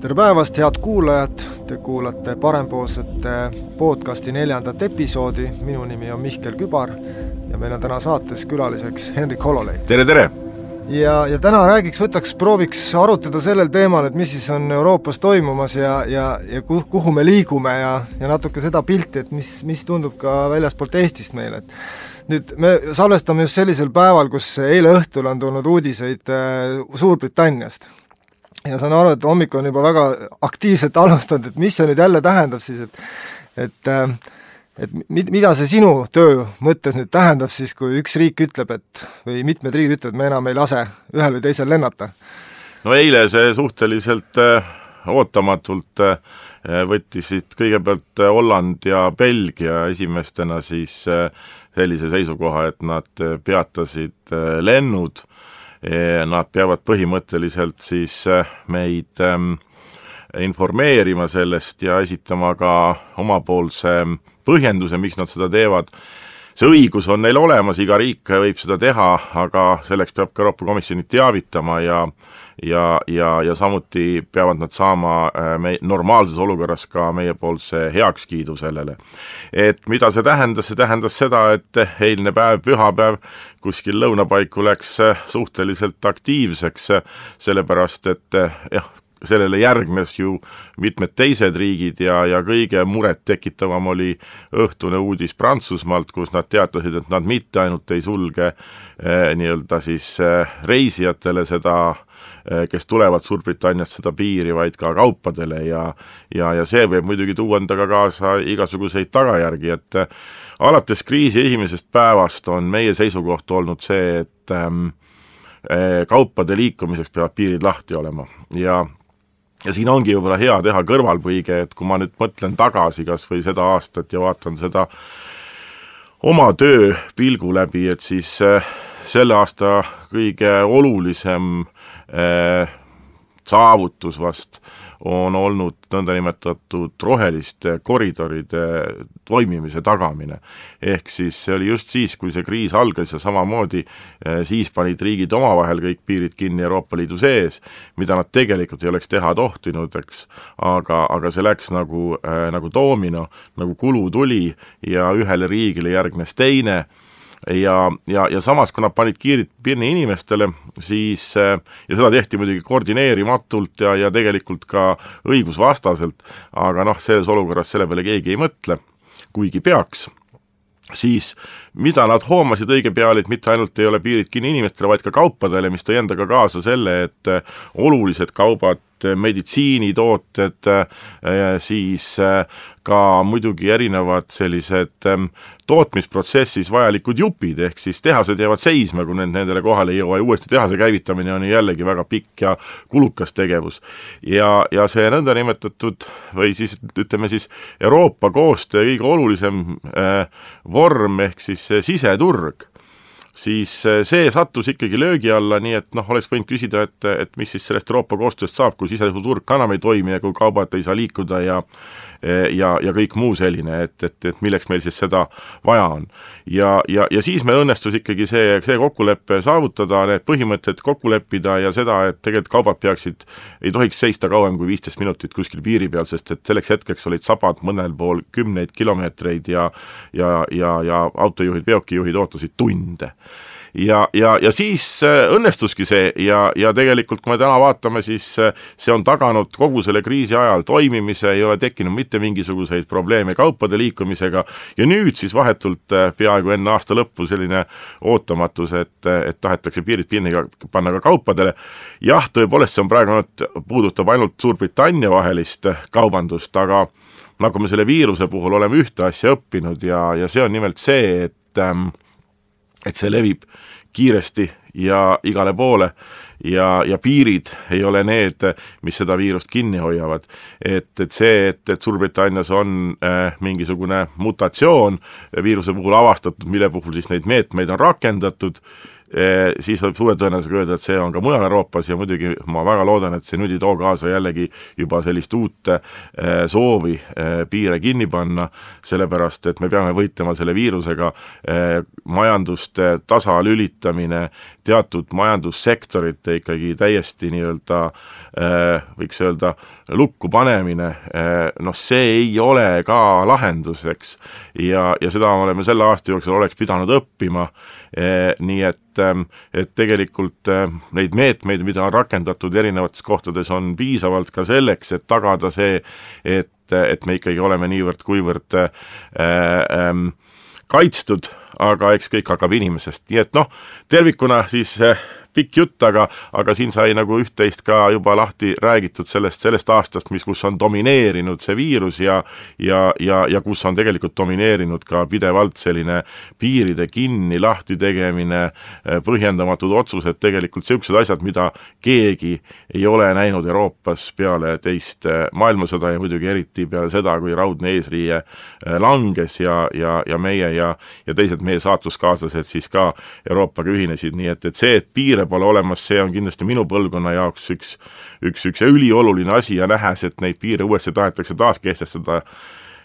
tere päevast, head kuulajad, te kuulate Parempoolsete podcasti neljandat episoodi, minu nimi on Mihkel Kübar ja meil on täna saates külaliseks Henrik Hololei. tere, tere! ja, ja täna räägiks, võtaks, prooviks arutleda sellel teemal, et mis siis on Euroopas toimumas ja, ja, ja kuhu, kuhu me liigume ja, ja natuke seda pilti, et mis, mis tundub ka väljaspoolt Eestist meile, et nüüd me salvestame just sellisel päeval, kus eile õhtul on tulnud uudiseid äh, Suurbritanniast ja saan aru, et hommik on juba väga aktiivselt alustanud, et mis see nüüd jälle tähendab siis, et et äh, et mid-, mida see sinu töö mõttes nüüd tähendab siis, kui üks riik ütleb, et või mitmed riigid ütlevad, me enam ei lase ühel või teisel lennata? no eile see suhteliselt äh, ootamatult äh, võttisid kõigepealt äh, Holland ja Belgia esimestena siis sellise seisukoha, et nad peatasid lennud Nad peavad põhimõtteliselt siis äh, meid ähm, informeerima sellest ja esitama ka omapoolse põhjenduse, miks nad seda teevad. see õigus on neil olemas, iga riik võib seda teha, aga selleks peab ka Euroopa Komisjoni teavitama ja ja, ja, ja samuti peavad nad saama äh, me-, normaalses olukorras ka meiepoolse heakskiidu sellele. et mida see tähendas, see tähendas seda, et eilne päev, pühapäev, kuskil lõunapaiku läks äh, suhteliselt aktiivseks, äh, sellepärast et jah, sellele järgnes ju mitmed teised riigid ja, ja kõige murettekitavam oli õhtune uudis Prantsusmaalt, kus nad teatasid, et nad mitte ainult ei sulge eh, nii-öelda siis eh, reisijatele seda Eh, kes tulevad Suurbritanniast seda piiri, vaid ka kaupadele ja ja, ja see võib muidugi tuua endaga kaasa igasuguseid tagajärgi, et eh, alates kriisi esimesest päevast on meie seisukoht olnud see, et ähm, kaupade liikumiseks peavad piirid lahti olema ja ja siin ongi võib-olla hea teha kõrvalpõige, et kui ma nüüd mõtlen tagasi kas või seda aastat ja vaatan seda oma töö pilgu läbi, et siis äh, selle aasta kõige olulisem äh, saavutus vast on olnud nõndanimetatud roheliste koridoride toimimise tagamine. ehk siis see oli just siis, kui see kriis algas ja samamoodi eh, siis panid riigid omavahel kõik piirid kinni Euroopa Liidu sees, mida nad tegelikult ei oleks teha tohtinud, eks, aga, aga see läks nagu äh,, nagu doomino, nagu kulu tuli ja ühele riigile järgnes teine ja, ja, ja samas, kui nad panid kiirid kinni inimestele, siis äh, ja seda tehti muidugi koordineerimatult ja, ja tegelikult ka õigusvastaselt, aga noh, selles olukorras selle peale keegi ei mõtle, kuigi peaks siis mida nad hoomasid õige peale, et mitte ainult ei ole piirid kinni inimestele, vaid ka kaupadele, mis tõi endaga kaasa selle, et äh, olulised kaubad, meditsiinitooted, äh, siis ka muidugi erinevad sellised ähm, tootmisprotsessis vajalikud jupid, ehk siis tehased jäävad seisma, kui need nendele kohale ei jõua ja uuesti tehase käivitamine on jällegi väga pikk ja kulukas tegevus. ja, ja see nõndanimetatud või siis ütleme siis Euroopa koostöö kõige olulisem äh, vorm, ehk siis siseturg, siis eh, see sattus ikkagi löögi alla, nii et noh, oleks võinud küsida, et, et mis siis sellest Euroopa koostööst saab, kui siseturg enam ei toimi ja kui kaubad ei saa liikuda ja ja, ja kõik muu selline, et, et, et milleks meil siis seda vaja on. ja, ja, ja siis meil õnnestus ikkagi see, see kokkulepe saavutada, need põhimõtted kokku leppida ja seda, et tegelikult kaubad peaksid, ei tohiks seista kauem kui viisteist minutit kuskil piiri peal, sest et selleks hetkeks olid sabad mõnel pool kümneid kilomeetreid ja ja, ja, ja autojuhid, veokijuhid ootasid tunde ja, ja, ja siis äh, õnnestuski see ja, ja tegelikult kui me täna vaatame, siis äh, see on taganud kogu selle kriisi ajal toimimise, ei ole tekkinud mitte mingisuguseid probleeme kaupade liikumisega ja nüüd siis vahetult äh, peaaegu enne aasta lõppu selline ootamatus, et, et tahetakse piirid kinni panna ka kaupadele. jah, tõepoolest, see on praegu ainult, puudutab ainult Suurbritannia vahelist kaubandust, aga nagu me selle viiruse puhul oleme ühte asja õppinud ja, ja see on nimelt see, et ähm, et see levib kiiresti ja igale poole ja, ja piirid ei ole need, mis seda viirust kinni hoiavad. et, et see, et, et Suurbritannias on äh, mingisugune mutatsioon viiruse puhul avastatud, mille puhul siis neid meetmeid on rakendatud, siis võib suure tõenäosusega öelda, et see on ka mujal Euroopas ja muidugi ma väga loodan, et see nüüd ei too kaasa jällegi juba sellist uut eh, soovi eh, piire kinni panna, sellepärast et me peame võitlema selle viirusega, majanduste tasalülitamine, teatud majandussektorite ikkagi täiesti nii-öelda võiks öelda, lukku panemine, noh see ei ole ka lahendus, eks. ja, ja seda me oleme selle aasta jooksul oleks pidanud õppima, nii et Ähm, et tegelikult äh, neid meetmeid, mida on rakendatud erinevates kohtades, on piisavalt ka selleks, et tagada see, et, et me ikkagi oleme niivõrd-kuivõrd äh, äh, kaitstud, aga eks kõik hakkab inimesest, nii et noh, tervikuna siis äh, pikk jutt, aga, aga siin sai nagu üht-teist ka juba lahti räägitud sellest, sellest aastast, mis, kus on domineerinud see viirus ja ja, ja, ja kus on tegelikult domineerinud ka pidevalt selline piiride kinni lahti tegemine, põhjendamatud otsused, tegelikult niisugused asjad, mida keegi ei ole näinud Euroopas peale teist maailmasõda ja muidugi eriti peale seda, kui raudne eesriie langes ja, ja, ja meie ja, ja teised meie saatuskaaslased siis ka Euroopaga ühinesid, nii et, et see, et piire piire pole olemas, see on kindlasti minu põlvkonna jaoks üks, üks, üks ülioluline asi ja nähes, et neid piire uuesti tahetakse taaskehtestada,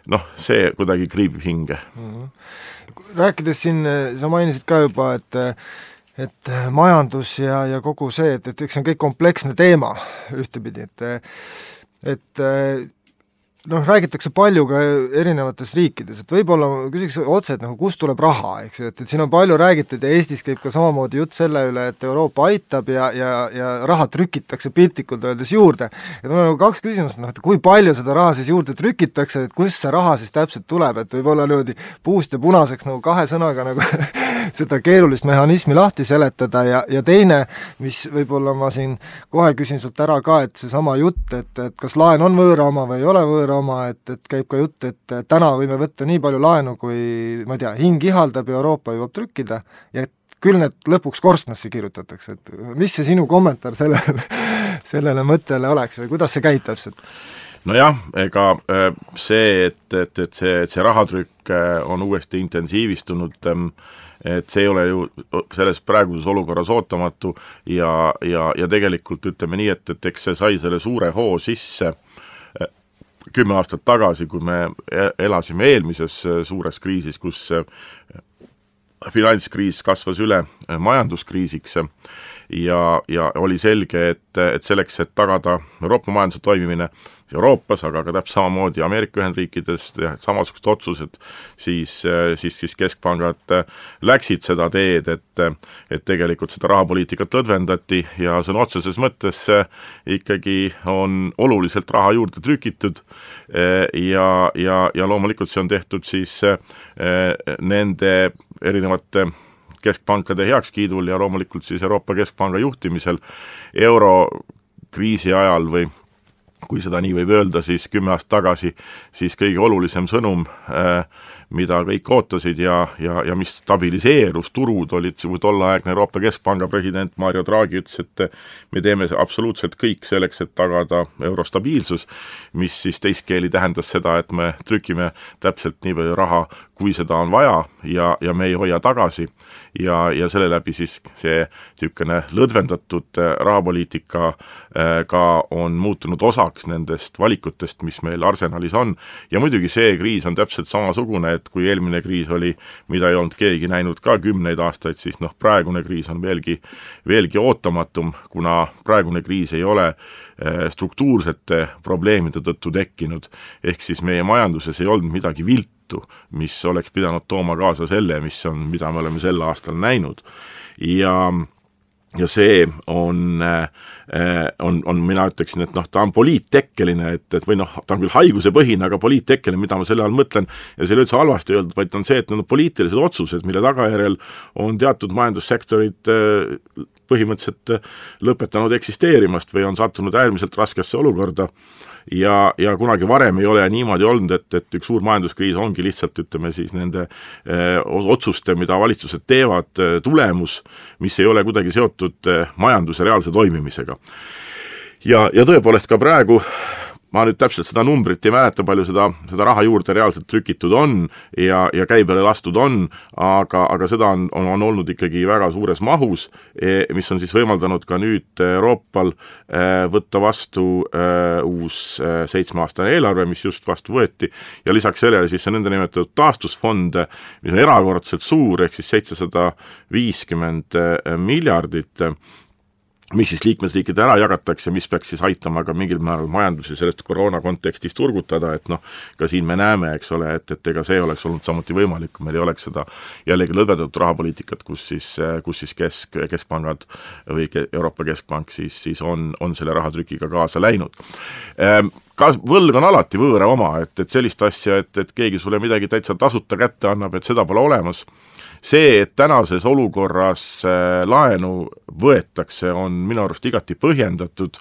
noh, see kuidagi kriibib hinge mm. -hmm. rääkides siin, sa mainisid ka juba, et et majandus ja, ja kogu see, et, et eks see on kõik kompleksne teema ühtepidi, et et noh, räägitakse palju ka erinevates riikides, et võib-olla ma küsiks otse, et nagu kust tuleb raha, eks ju, et, et siin on palju räägitud ja Eestis käib ka samamoodi jutt selle üle, et Euroopa aitab ja, ja, ja raha trükitakse piltlikult öeldes juurde. et mul on nagu kaks küsimust, noh et kui palju seda raha siis juurde trükitakse, et kust see raha siis täpselt tuleb, et võib-olla niimoodi puust ja punaseks nagu kahe sõnaga nagu seda keerulist mehhanismi lahti seletada ja, ja teine, mis võib-olla ma siin kohe küsin sult ära ka, et seesama jutt, et, et kas laen on võõra oma või ei ole võõra oma, et, et käib ka jutt, et täna võime võtta nii palju laenu, kui ma ei tea, hing ihaldab ja Euroopa jõuab trükkida ja et küll need lõpuks korstnasse kirjutatakse, et mis see sinu kommentaar sellele, sellele mõttele oleks või kuidas see käib täpselt? nojah, ega äh, see, et, et, et see, et see rahatrükk äh, on uuesti intensiivistunud, ähm, et see ei ole ju selles praeguses olukorras ootamatu ja, ja, ja tegelikult ütleme nii, et, et eks see sai selle suure hoo sisse kümme aastat tagasi, kui me e-, elasime eelmises äh, suures kriisis, kus äh, finantskriis kasvas üle majanduskriisiks ja, ja oli selge, et, et selleks, et tagada Euroopa majanduse toimimine, Euroopas, aga ka täpselt samamoodi Ameerika Ühendriikides samasugused otsused, siis, siis, siis keskpangad läksid seda teed, et et tegelikult seda rahapoliitikat lõdvendati ja sõna otseses mõttes ikkagi on oluliselt raha juurde trükitud ja, ja, ja loomulikult see on tehtud siis nende erinevate keskpankade heakskiidul ja loomulikult siis Euroopa Keskpanga juhtimisel eurokriisi ajal või kui seda nii võib öelda, siis kümme aastat tagasi siis kõige olulisem sõnum äh, mida kõik ootasid ja, ja, ja mis stabiliseerus, turud olid, tolleaegne Euroopa Keskpanga president Mario Draghi ütles, et me teeme absoluutselt kõik selleks, et tagada euro stabiilsus, mis siis teistkeeli tähendas seda, et me trükime täpselt nii palju raha, kui seda on vaja ja, ja me ei hoia tagasi ja, ja selle läbi siis see niisugune lõdvendatud äh, rahapoliitika äh, ka on muutunud osaks nendest valikutest, mis meil arsenalis on. ja muidugi see kriis on täpselt samasugune, et kui eelmine kriis oli, mida ei olnud keegi näinud ka kümneid aastaid, siis noh, praegune kriis on veelgi, veelgi ootamatum, kuna praegune kriis ei ole äh, struktuursete probleemide tõttu tekkinud, ehk siis meie majanduses ei olnud midagi viltu, mis oleks pidanud tooma kaasa selle, mis on, mida me oleme sel aastal näinud. ja ja see on, äh, on, on, mina ütleksin, et noh, ta on poliittekkeline, et, et või noh, ta on küll haigusepõhine, aga poliittekkeline, mida ma selle all mõtlen, ja see ei ole üldse halvasti öeldud, vaid on see, et need on poliitilised otsused, mille tagajärjel on teatud majandussektorid äh, põhimõtteliselt lõpetanud eksisteerimast või on sattunud äärmiselt raskesse olukorda ja, ja kunagi varem ei ole niimoodi olnud, et, et üks suur majanduskriis ongi lihtsalt ütleme siis nende öö, eh, otsuste, mida valitsused teevad, eh, tulemus, mis ei ole kuidagi seotud majanduse reaalse toimimisega. ja, ja tõepoolest ka praegu ma nüüd täpselt seda numbrit ei mäleta, palju seda, seda raha juurde reaalselt trükitud on ja, ja käibele lastud on, aga, aga seda on, on, on olnud ikkagi väga suures mahus, e, mis on siis võimaldanud ka nüüd Euroopal e, võtta vastu e, uus seitsmeaastane eelarve, mis just vastu võeti, ja lisaks sellele siis see nõndanimetatud taastusfond, mis on erakordselt suur, ehk siis seitsesada viiskümmend miljardit, mis siis liikmesriikide ära jagatakse, mis peaks siis aitama ka mingil määral majandusi sellest koroona kontekstis turgutada, et noh, ka siin me näeme, eks ole, et, et ega see oleks olnud samuti võimalik, kui meil ei oleks seda jällegi lõdvendatud rahapoliitikat, kus siis, kus siis kesk, keskpangad või Euroopa Keskpank siis, siis on, on selle rahatrükiga kaasa läinud. Ehm, ka võlg on alati võõra oma, et, et sellist asja, et, et keegi sulle midagi täitsa tasuta kätte annab, et seda pole olemas see, et tänases olukorras äh, laenu võetakse, on minu arust igati põhjendatud,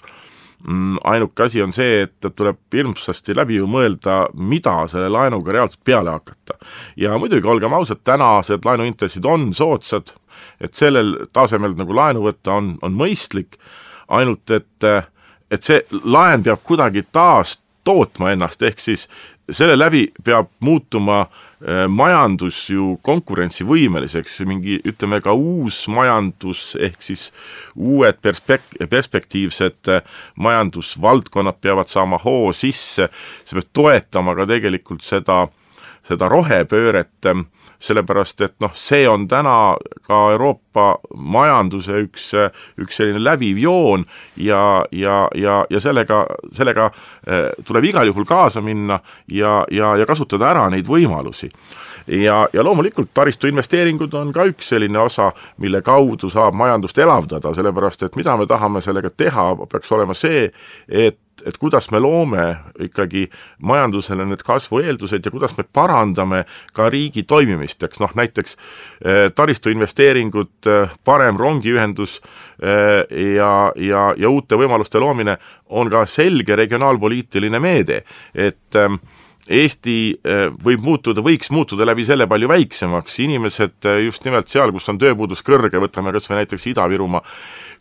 mm, ainuke asi on see, et tuleb hirmsasti läbi ju mõelda, mida selle laenuga reaalselt peale hakata. ja muidugi, olgem ausad, tänased laenuintressid on soodsad, et sellel tasemel nagu laenu võtta on, on mõistlik, ainult et, et see laen peab kuidagi taas tootma ennast, ehk siis selle läbi peab muutuma äh, majandus ju konkurentsivõimeliseks, mingi ütleme ka uus majandus, ehk siis uued perspek-, perspektiivsed äh, majandusvaldkonnad peavad saama hoo sisse, see peab toetama ka tegelikult seda, seda rohepööret äh, sellepärast et noh, see on täna ka Euroopa majanduse üks, üks selline läbiv joon ja, ja, ja, ja sellega, sellega eh, tuleb igal juhul kaasa minna ja, ja, ja kasutada ära neid võimalusi. Ja, ja loomulikult taristuinvesteeringud on ka üks selline osa, mille kaudu saab majandust elavdada, sellepärast et mida me tahame sellega teha, peaks olema see, et et kuidas me loome ikkagi majandusele need kasvueeldused ja kuidas me parandame ka riigi toimimist, eks noh, näiteks eh, taristuinvesteeringud, eh, parem rongiühendus eh, ja, ja, ja uute võimaluste loomine on ka selge regionaalpoliitiline meede, et Eesti võib muutuda, võiks muutuda läbi selle palju väiksemaks, inimesed just nimelt seal, kus on tööpuudus kõrge, võtame kas või näiteks Ida-Virumaa,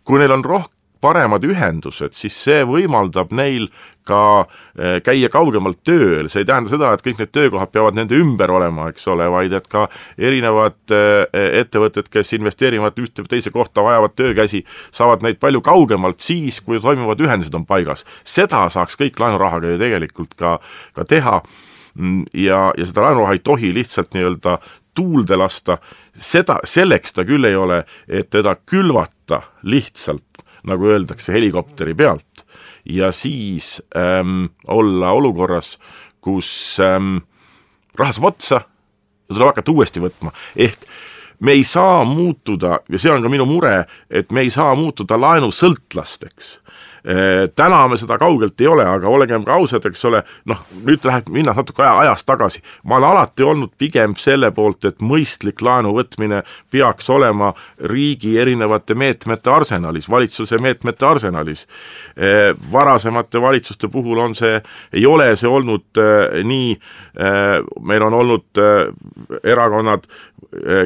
kui neil on rohkem paremad ühendused, siis see võimaldab neil ka eh, käia kaugemalt tööl, see ei tähenda seda, et kõik need töökohad peavad nende ümber olema, eks ole, vaid et ka erinevad eh, ettevõtted, kes investeerivad ühte või teise kohta, vajavad töökäsi, saavad neid palju kaugemalt siis, kui toimivad ühendused on paigas. seda saaks kõik laenurahaga ju tegelikult ka, ka teha. Mm, ja, ja seda laenuraha ei tohi lihtsalt nii-öelda tuulde lasta, seda, selleks ta küll ei ole, et teda külvata lihtsalt nagu öeldakse, helikopteri pealt. Ja siis ähm, olla olukorras, kus ähm, raha saab otsa ja tuleb hakata uuesti võtma, ehk me ei saa muutuda, ja see on ka minu mure, et me ei saa muutuda laenusõltlasteks täna me seda kaugelt ei ole, aga olgem ka ausad, eks ole, noh, nüüd läheb, minna natuke aja, ajas tagasi, ma olen alati olnud pigem selle poolt, et mõistlik laenu võtmine peaks olema riigi erinevate meetmete arsenalis, valitsuse meetmete arsenalis. Varasemate valitsuste puhul on see, ei ole see olnud äh, nii, meil on olnud erakonnad,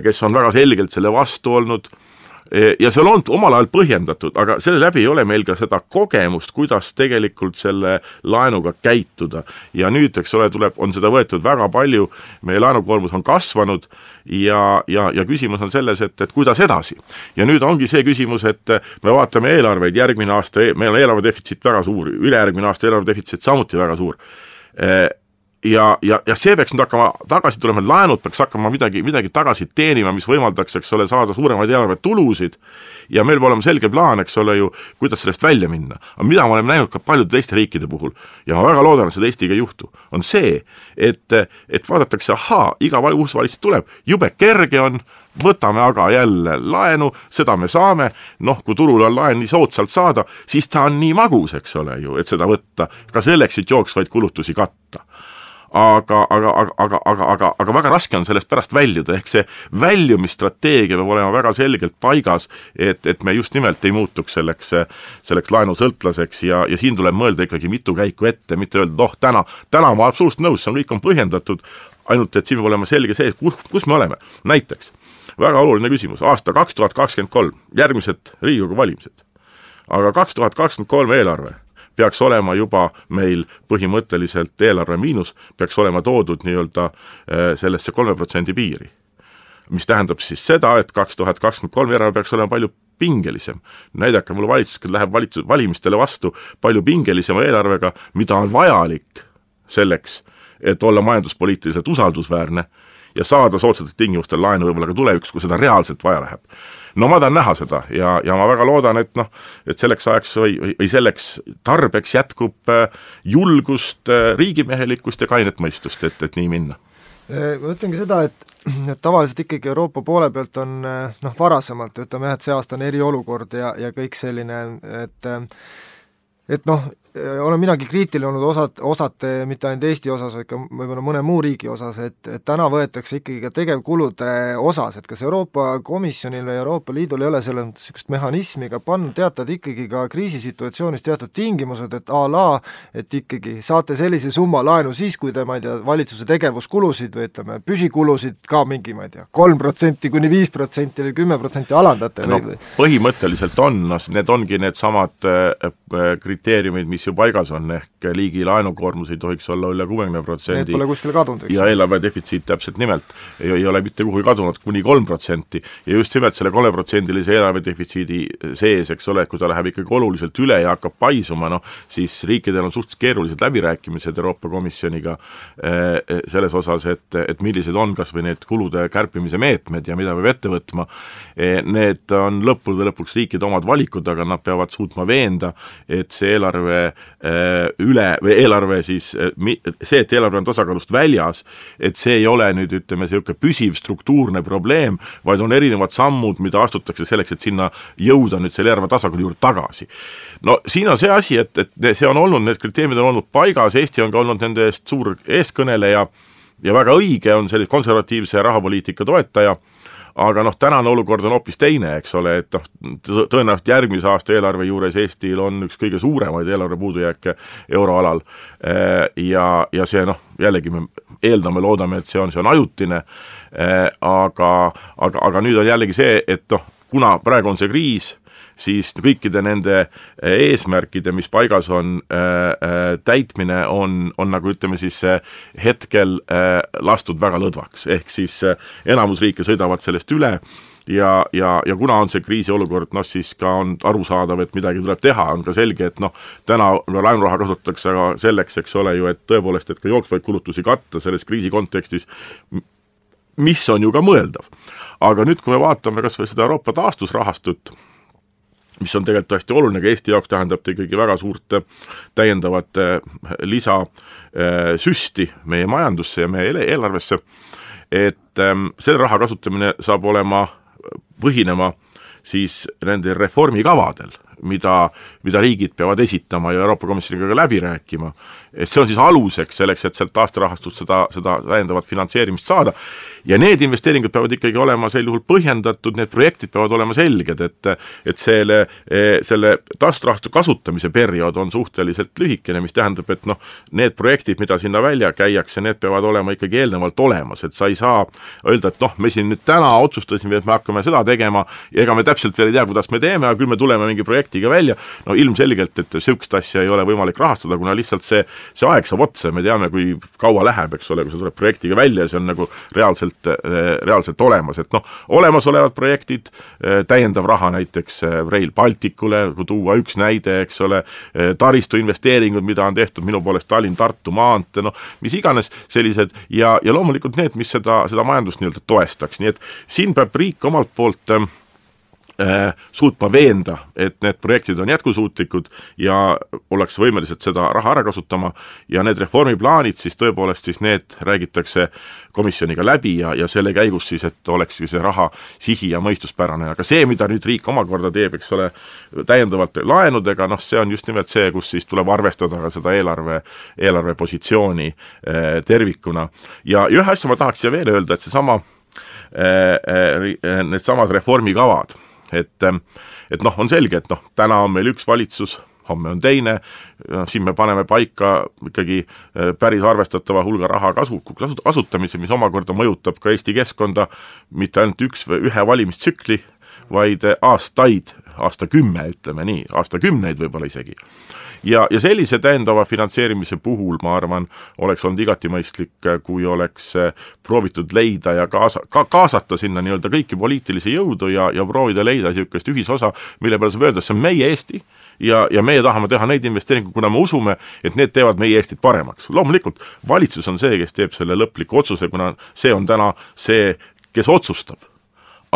kes on väga selgelt selle vastu olnud E, ja see on olnud omal ajal põhjendatud, aga selle läbi ei ole meil ka seda kogemust, kuidas tegelikult selle laenuga käituda. ja nüüd, eks ole, tuleb, on seda võetud väga palju, meie laenukoormus on kasvanud ja, ja, ja küsimus on selles, et, et kuidas edasi. ja nüüd ongi see küsimus, et me vaatame eelarveid, järgmine aasta, e-, meil on eelarve defitsiit väga suur, ülejärgmine aasta eelarve defitsiit samuti väga suur ja, ja, ja see peaks nüüd hakkama tagasi tulema, laenud peaks hakkama midagi, midagi tagasi teenima, mis võimaldaks, eks ole, saada suuremaid eelarvetulusid ja meil peab olema selge plaan, eks ole ju, kuidas sellest välja minna. aga mida me oleme näinud ka paljude teiste riikide puhul ja ma väga loodan, et seda Eestiga ei juhtu, on see, et, et vaadatakse, ahaa, iga uus valitsus tuleb, jube kerge on, võtame aga jälle laenu, seda me saame, noh, kui turul on laen nii soodsalt saada, siis ta on nii magus, eks ole ju, et seda võtta, ka selleks, et jooksvaid kulutusi katta aga, aga, aga, aga, aga, aga, aga väga raske on sellest pärast väljuda, ehk see väljumisstrateegia peab olema väga selgelt paigas, et, et me just nimelt ei muutuks selleks, selleks laenusõltlaseks ja, ja siin tuleb mõelda ikkagi mitu käiku ette, mitte öelda, et oh, täna, täna ma absoluutselt nõus, see on, kõik on põhjendatud, ainult et siin peab olema selge see, kus, kus me oleme. näiteks, väga oluline küsimus, aasta kaks tuhat kakskümmend kolm, järgmised Riigikogu valimised. aga kaks tuhat kakskümmend kolm eelarve peaks olema juba meil põhimõtteliselt eelarve miinus, peaks olema toodud nii-öelda sellesse kolme protsendi piiri mis tähendab siis seda, et kaks tuhat kakskümmend kolm eelarve peaks olema palju pingelisem. näidake mulle valitsus, kes läheb valitsus, valimistele vastu palju pingelisema eelarvega, mida on vajalik selleks, et olla majanduspoliitiliselt usaldusväärne ja saada soodsatel tingimustel laenu võib-olla ka tulevikus, kui seda reaalselt vaja läheb. No ma tahan näha seda ja, ja ma väga loodan, et noh, et selleks ajaks või, või, selleks tarbeks jätkub äh, julgust, äh, riigimehelikkust ja kainet mõistust, et, et nii minna. Ma ütlengi seda, et, et tavaliselt ikkagi Euroopa poole pealt on noh, varasemalt, ütleme jah, et see aasta on eriolukord ja, ja kõik selline, et et noh, Äh, olen minagi kriitiline olnud osad, osade, mitte ainult Eesti osas, vaid ka võib-olla mõne muu riigi osas, et, et täna võetakse ikkagi ka tegevkulude osas, et kas Euroopa Komisjonil või Euroopa Liidul ei ole selles mõttes niisugust mehhanismi ka pannud teatud ikkagi ka kriisisituatsioonis teatud tingimused, et a la, et ikkagi saate sellise summa laenu siis, kui te, ma ei tea, valitsuse tegevuskulusid või ütleme, püsikulusid ka mingi, ma ei tea, kolm protsenti kuni viis protsenti või kümme protsenti alandate no, või? põhimõtteliselt on, noh, need ongi needsamad äh, äh, kriteeriumid, mis ju paigas on, ehk liigi laenukoormus ei tohiks olla üle kuuekümne protsendi. Need pole kuskile kadunud, eks? ja eelarve defitsiit täpselt nimelt ei, ei ole mitte kuhugi kadunud, kuni kolm protsenti. ja just nimelt selle kolmeprotsendilise eelarve defitsiidi sees, eks ole, kui ta läheb ikkagi oluliselt üle ja hakkab paisuma, noh, siis riikidel on suhteliselt keerulised läbirääkimised Euroopa Komisjoniga eh, selles osas, et, et millised on kas või need kulude kärpimise meetmed ja mida peab ette võtma eh,, need on lõppude lõpuks riikide omad valikud, aga nad peavad suutma veenda, et see eelarve üle, või eelarve siis, äh, see, et eelarve on tasakaalust väljas, et see ei ole nüüd ütleme, niisugune püsiv struktuurne probleem, vaid on erinevad sammud, mida astutakse selleks, et sinna jõuda nüüd selle eelarve tasakaalu juurde tagasi. no siin on see asi, et, et see on olnud, need kriteeriumid on olnud paigas, Eesti on ka olnud nende eest suur eeskõneleja ja väga õige on sellise konservatiivse rahapoliitika toetaja aga noh, tänane olukord on hoopis teine, eks ole, et noh, tõenäoliselt järgmise aasta eelarve juures Eestil on üks kõige suuremaid eelarve puudujääke euroalal. Eh, ja, ja see noh, jällegi me eeldame, loodame, et see on, see on ajutine, eh, aga, aga, aga nüüd on jällegi see, et noh, kuna praegu on see kriis, siis kõikide nende eh, eesmärkide, mis paigas on, eh, eh, täitmine on, on nagu ütleme siis hetkel lastud väga lõdvaks, ehk siis enamus riike sõidavad sellest üle ja, ja, ja kuna on see kriisiolukord, noh siis ka on arusaadav, et midagi tuleb teha, on ka selge, et noh, täna laenuraha kasutatakse ka selleks, eks ole ju, et tõepoolest, et ka jooksvaid kulutusi katta selles kriisi kontekstis, mis on ju ka mõeldav. aga nüüd, kui me vaatame kas või seda Euroopa taastusrahastut, mis on tegelikult hästi oluline, ka Eesti jaoks tähendab ta ikkagi väga suurt äh, täiendavat äh, lisasüsti äh, meie majandusse ja meie eelarvesse, et ähm, selle raha kasutamine saab olema, põhinema siis nendel reformikavadel mida, mida riigid peavad esitama ja Euroopa Komisjoniga ka läbi rääkima. et see on siis aluseks selleks, et sealt taasterahastust seda, seda täiendavat finantseerimist saada ja need investeeringud peavad ikkagi olema sel juhul põhjendatud, need projektid peavad olema selged, et et selle, selle taasterahastu kasutamise periood on suhteliselt lühikene, mis tähendab, et noh, need projektid, mida sinna välja käiakse, need peavad olema ikkagi eelnevalt olemas, et sa ei saa öelda, et noh, me siin nüüd täna otsustasime, et me hakkame seda tegema ja ega me täpselt veel ei tea, kuidas me teeme, aga küll me tuleme mingi projekti projektiga välja, no ilmselgelt, et niisugust asja ei ole võimalik rahastada, kuna lihtsalt see, see aeg saab otsa, me teame, kui kaua läheb, eks ole, kui see tuleb projektiga välja ja see on nagu reaalselt, reaalselt olemas, et noh, olemasolevad projektid, täiendav raha näiteks Rail Balticule, kui tuua üks näide, eks ole, taristuinvesteeringud, mida on tehtud minu poolest Tallinn-Tartu maantee, noh, mis iganes sellised ja, ja loomulikult need, mis seda, seda majandust nii-öelda toestaks, nii et siin peab riik omalt poolt Äh, suutma veenda, et need projektid on jätkusuutlikud ja ollakse võimelised seda raha ära kasutama. Ja need reformiplaanid siis tõepoolest siis need räägitakse komisjoniga läbi ja, ja selle käigus siis, et olekski see raha sihi- ja mõistuspärane, aga see, mida nüüd riik omakorda teeb, eks ole, täiendavalt laenudega, noh, see on just nimelt see, kus siis tuleb arvestada ka seda eelarve, eelarvepositsiooni eh, tervikuna. ja ühe asja ma tahaks siia veel öelda, et seesama eh, eh, needsamad reformikavad et, ähm, et noh, on selge, et noh, täna on meil üks valitsus, homme on teine, siin me paneme paika ikkagi äh, päris arvestatava hulga raha kasu, kasutamise, mis omakorda mõjutab ka Eesti keskkonda mitte ainult üks või ühe valimistsükli, vaid äh, aastaid aastakümme, ütleme nii, aastakümneid võib-olla isegi ja, ja sellise täiendava finantseerimise puhul ma arvan, oleks olnud igati mõistlik, kui oleks eh, proovitud leida ja kaasa, ka kaasata sinna nii-öelda kõiki poliitilisi jõudu ja, ja proovida leida niisugust ühisosa, mille peale saab öelda, see on meie Eesti ja, ja meie tahame teha neid investeeringuid, kuna me usume, et need teevad meie Eestit paremaks. loomulikult valitsus on see, kes teeb selle lõpliku otsuse, kuna see on täna see, kes otsustab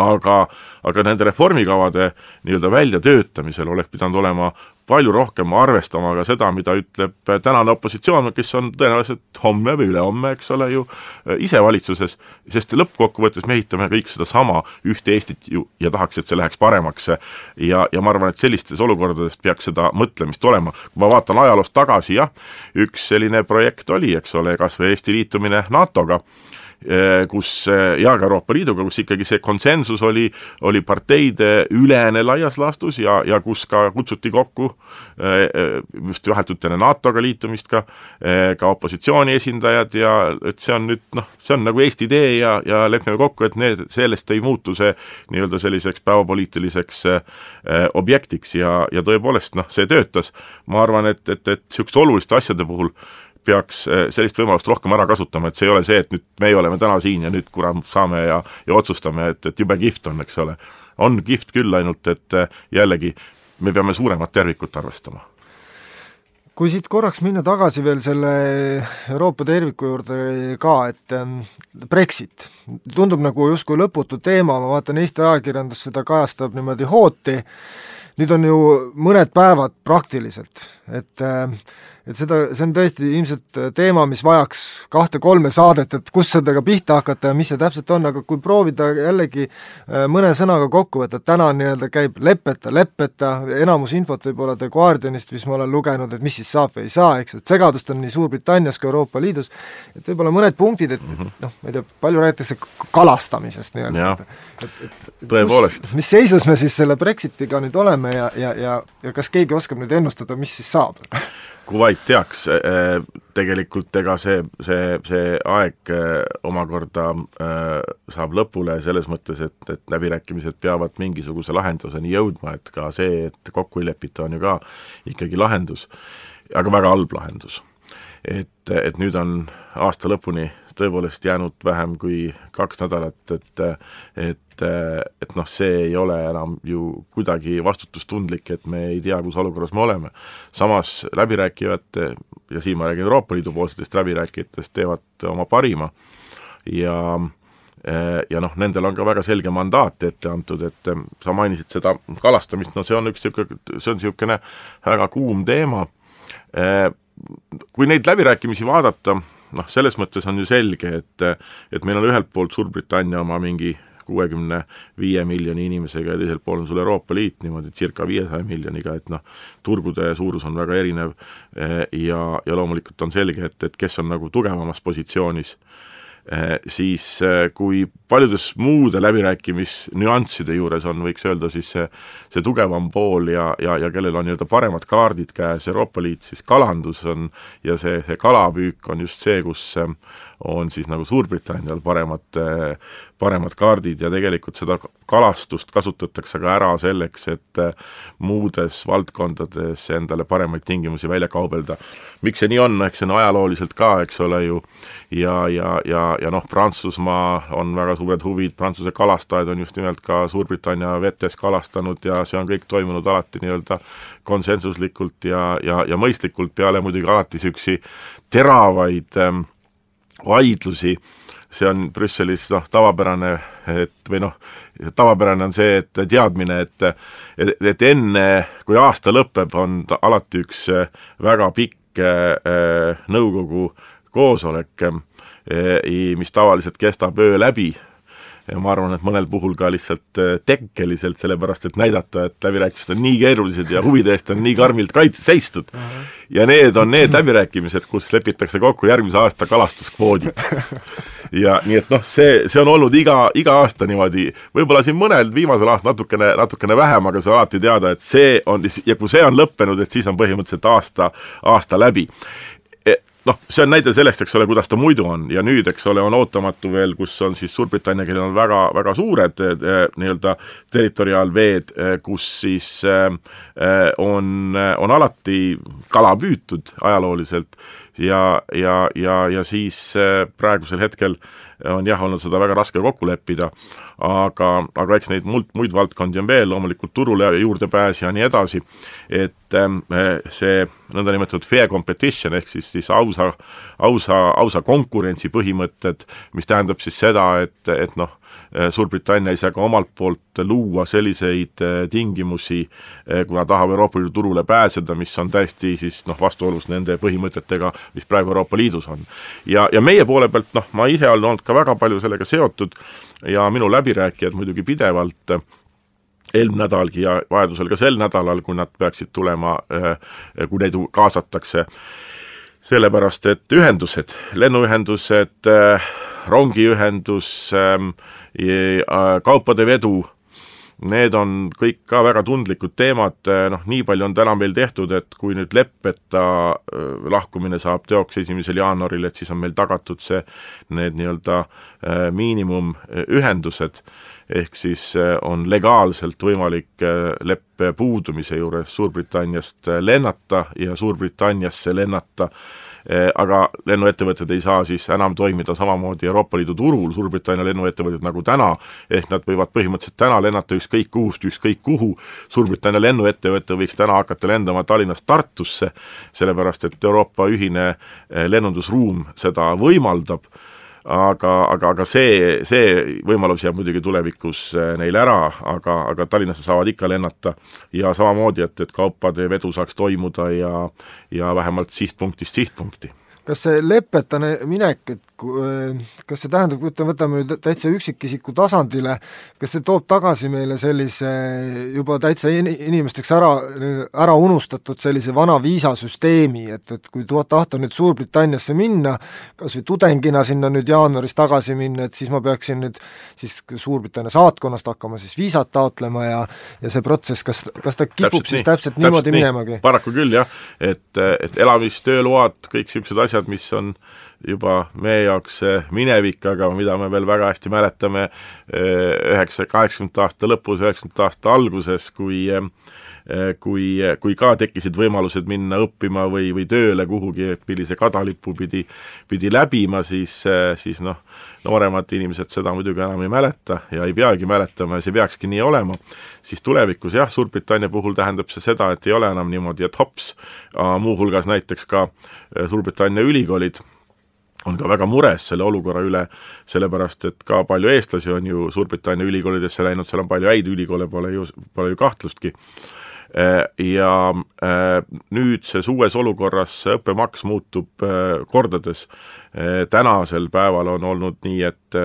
aga, aga nende reformikavade nii-öelda väljatöötamisel oleks pidanud olema palju rohkem arvestama ka seda, mida ütleb tänane opositsioon, kes on tõenäoliselt homme või ülehomme, eks ole ju, ise valitsuses, sest lõppkokkuvõttes me ehitame kõik sedasama ühte Eestit ju ja tahaks, et see läheks paremaks. ja, ja ma arvan, et sellistes olukordades peaks seda mõtlemist olema. kui ma vaatan ajaloost tagasi, jah, üks selline projekt oli, eks ole, kas või Eesti liitumine NATO-ga, kus eh, ja ka Euroopa Liiduga, kus ikkagi see konsensus oli, oli parteide ülene laias laastus ja, ja kus ka kutsuti kokku eh, just vahetult enne NATO-ga liitumist ka, ka opositsiooni esindajad ja et see on nüüd noh, see on nagu Eesti idee ja, ja lepime kokku, et need, sellest ei muutu see nii-öelda selliseks päevapoliitiliseks objektiks ja, ja tõepoolest noh, see töötas. ma arvan, et, et, et niisuguste oluliste asjade puhul peaks eh, sellist võimalust rohkem ära kasutama, et see ei ole see, et nüüd meie oleme täna siin ja nüüd kurat saame ja, ja otsustame, et, et jube kihvt on, eks ole. on kihvt küll, ainult et eh, jällegi, me peame suuremat tervikut arvestama. Kui siit korraks minna tagasi veel selle Euroopa terviku juurde ka, et ehm, Brexit. Tundub nagu justkui lõputu teema, ma vaatan Eesti ajakirjandus seda kajastab niimoodi hooti, nüüd on ju mõned päevad praktiliselt, et äh, et seda, see on tõesti ilmselt äh, teema, mis vajaks kahte-kolme saadet, et kus sellega pihta hakata ja mis see täpselt on, aga kui proovida jällegi äh, mõne sõnaga kokku võtta, et täna nii-öelda käib leppeta, leppeta, enamus infot võib olla The Guardianist, mis ma olen lugenud, et mis siis saab või ei saa, eks, et segadust on nii Suurbritannias kui Euroopa Liidus, et võib-olla mõned punktid, et mm -hmm. noh, ma ei tea, palju räägitakse kalastamisest nii-öelda. tõepoolest. mis seisus me siis selle Brexitiga nüüd oleme ja, ja, ja, ja kas keegi oskab nüüd ennustada, mis siis saab Kuwait teaks, e, e, tegelikult ega see, see, see aeg e, omakorda saab lõpule selles mõttes, et, et läbirääkimised peavad mingisuguse lahenduseni jõudma, et ka see, et kokku ei lepita, on ju ka ikkagi lahendus, aga väga halb lahendus. et, et nüüd on aasta lõpuni tõepoolest jäänud vähem kui kaks nädalat, et et, et noh, see ei ole enam ju kuidagi vastutustundlik, et me ei tea, kus olukorras me oleme. samas läbirääkijad, ja siin ma räägin Euroopa Liidu poolsetest läbirääkijatest, teevad oma parima ja ja noh, nendel on ka väga selge mandaat ette antud, et sa mainisid seda kalastamist, no see on üks niisugune, see on niisugune väga kuum teema, kui neid läbirääkimisi vaadata, noh, selles mõttes on ju selge, et et meil on ühelt poolt Suurbritannia oma mingi kuuekümne viie miljoni inimesega ja teisel pool on sul Euroopa Liit niimoodi circa viiesaja miljoniga, et noh, turgude suurus on väga erinev ja, ja loomulikult on selge, et, et kes on nagu tugevamas positsioonis Eh, siis eh, kui paljudes muude läbirääkimisnüansside juures on, võiks öelda siis see, see tugevam pool ja, ja, ja kellel on nii-öelda paremad kaardid käes, Euroopa Liit, siis kalandus on ja see, see kalapüük on just see, kus eh, on siis nagu Suurbritannial paremad, paremad kaardid ja tegelikult seda kalastust kasutatakse ka ära selleks, et muudes valdkondades endale paremaid tingimusi välja kaubelda. miks see nii on, eks see on ajalooliselt ka, eks ole ju, ja, ja, ja, ja noh, Prantsusmaa on väga suured huvid, Prantsuse kalastajad on just nimelt ka Suurbritannia vetes kalastanud ja see on kõik toimunud alati nii-öelda konsensuslikult ja, ja, ja mõistlikult, peale muidugi alati niisugusi teravaid ähm, vaidlusi, see on Brüsselis noh, tavapärane, et või noh, tavapärane on see, et teadmine, et et, et enne, kui aasta lõpeb, on alati üks äh, väga pikk äh, nõukogu koosolek, äh, mis tavaliselt kestab öö läbi ja ma arvan, et mõnel puhul ka lihtsalt äh, tekkeliselt, sellepärast et näidata, et läbirääkimised on nii keerulised ja huvide eest on nii karmilt kaits-, seistud. ja need on need läbirääkimised, kus lepitakse kokku järgmise aasta kalastuskvoodid. ja nii et noh, see, see on olnud iga, iga aasta niimoodi, võib-olla siin mõnel viimasel aastal natukene, natukene vähem, aga on alati teada, et see on, ja kui see on lõppenud, et siis on põhimõtteliselt aasta, aasta läbi noh, see on näide sellest, eks ole, kuidas ta muidu on. Ja nüüd, eks ole, on ootamatu veel, kus on siis Suurbritannia, kellel on väga, väga suured eh, nii-öelda territoriaalveed, eh, kus siis eh, on, on alati kala püütud ajalooliselt. Ja, ja, ja, ja siis praegusel hetkel on jah, olnud seda väga raske kokku leppida, aga, aga eks neid muid, muid valdkondi on veel, loomulikult turule juurdepääs ja nii edasi, et ähm, see nõndanimetatud fair competition ehk siis, siis ausa, ausa, ausa konkurentsi põhimõtted, mis tähendab siis seda, et, et noh, Suurbritannia ei saa ka omalt poolt luua selliseid äh, tingimusi, äh, kuna tahab Euroopa Liidu turule pääseda, mis on täiesti siis noh, vastuolus nende põhimõtetega, mis praegu Euroopa Liidus on. ja, ja meie poole pealt noh, ma ise olen olnud ka väga palju sellega seotud ja minu läbirääkijad muidugi pidevalt eelmine nädalgi ja vajadusel ka sel nädalal, kui nad peaksid tulema, äh, kui neid kaasatakse, sellepärast et ühendused, lennuühendused, äh, rongiühendus, ähm, äh, kaupade vedu, need on kõik ka väga tundlikud teemad, noh, nii palju on täna meil tehtud, et kui nüüd leppeta lahkumine saab teoks esimesel jaanuaril, et siis on meil tagatud see, need nii-öelda miinimumühendused, ehk siis on legaalselt võimalik leppe puudumise juures Suurbritanniast lennata ja Suurbritanniasse lennata. Eh, aga lennuettevõtted ei saa siis enam toimida samamoodi Euroopa Liidu turul, Suurbritannia lennuettevõtted nagu täna, ehk nad võivad põhimõtteliselt täna lennata ükskõik kuhust ükskõik kuhu, Suurbritannia lennuettevõte võiks täna hakata lendama Tallinnast Tartusse, sellepärast et Euroopa ühine eh, lennundusruum seda võimaldab aga, aga, aga see, see võimalus jääb muidugi tulevikus äh, neil ära, aga, aga Tallinnasse saavad ikka lennata. Ja samamoodi, et, et kaupade vedu saaks toimuda ja ja vähemalt sihtpunktist sihtpunkti. Kas see lepetane minek, et kas see tähendab, ütleme, võtame nüüd täitsa üksikisiku tasandile, kas see toob tagasi meile sellise juba täitsa in-, inimesteks ära, ära unustatud sellise vana viisasüsteemi, et, et kui tahta nüüd Suurbritanniasse minna, kas või tudengina sinna nüüd jaanuaris tagasi minna, et siis ma peaksin nüüd siis Suurbritannia saatkonnast hakkama siis viisat taotlema ja ja see protsess, kas, kas ta kipub täpselt siis nii, täpselt niimoodi täpselt minemagi? paraku küll jah, et, et elamistööload, kõik niisugused asjad, mis on juba meie jaoks minevik, aga mida me veel väga hästi mäletame eh, üheksa, kaheksakümnendate aasta lõpus, üheksakümnendate aasta alguses, kui eh, kui, kui ka tekkisid võimalused minna õppima või, või tööle kuhugi, et millise kadalipu pidi, pidi läbima, siis, siis noh, nooremad inimesed seda muidugi enam ei mäleta ja ei peagi mäletama ja see peakski nii olema, siis tulevikus jah, Suurbritannia puhul tähendab see seda, et ei ole enam niimoodi, et hops, muuhulgas näiteks ka Suurbritannia ülikoolid on ka väga mures selle olukorra üle, sellepärast et ka palju eestlasi on ju Suurbritannia ülikoolidesse läinud, seal on palju häid ülikoole, pole ju, pole ju kahtlustki ja äh, nüüdses uues olukorras õppemaks muutub äh, kordades. tänasel päeval on olnud nii, et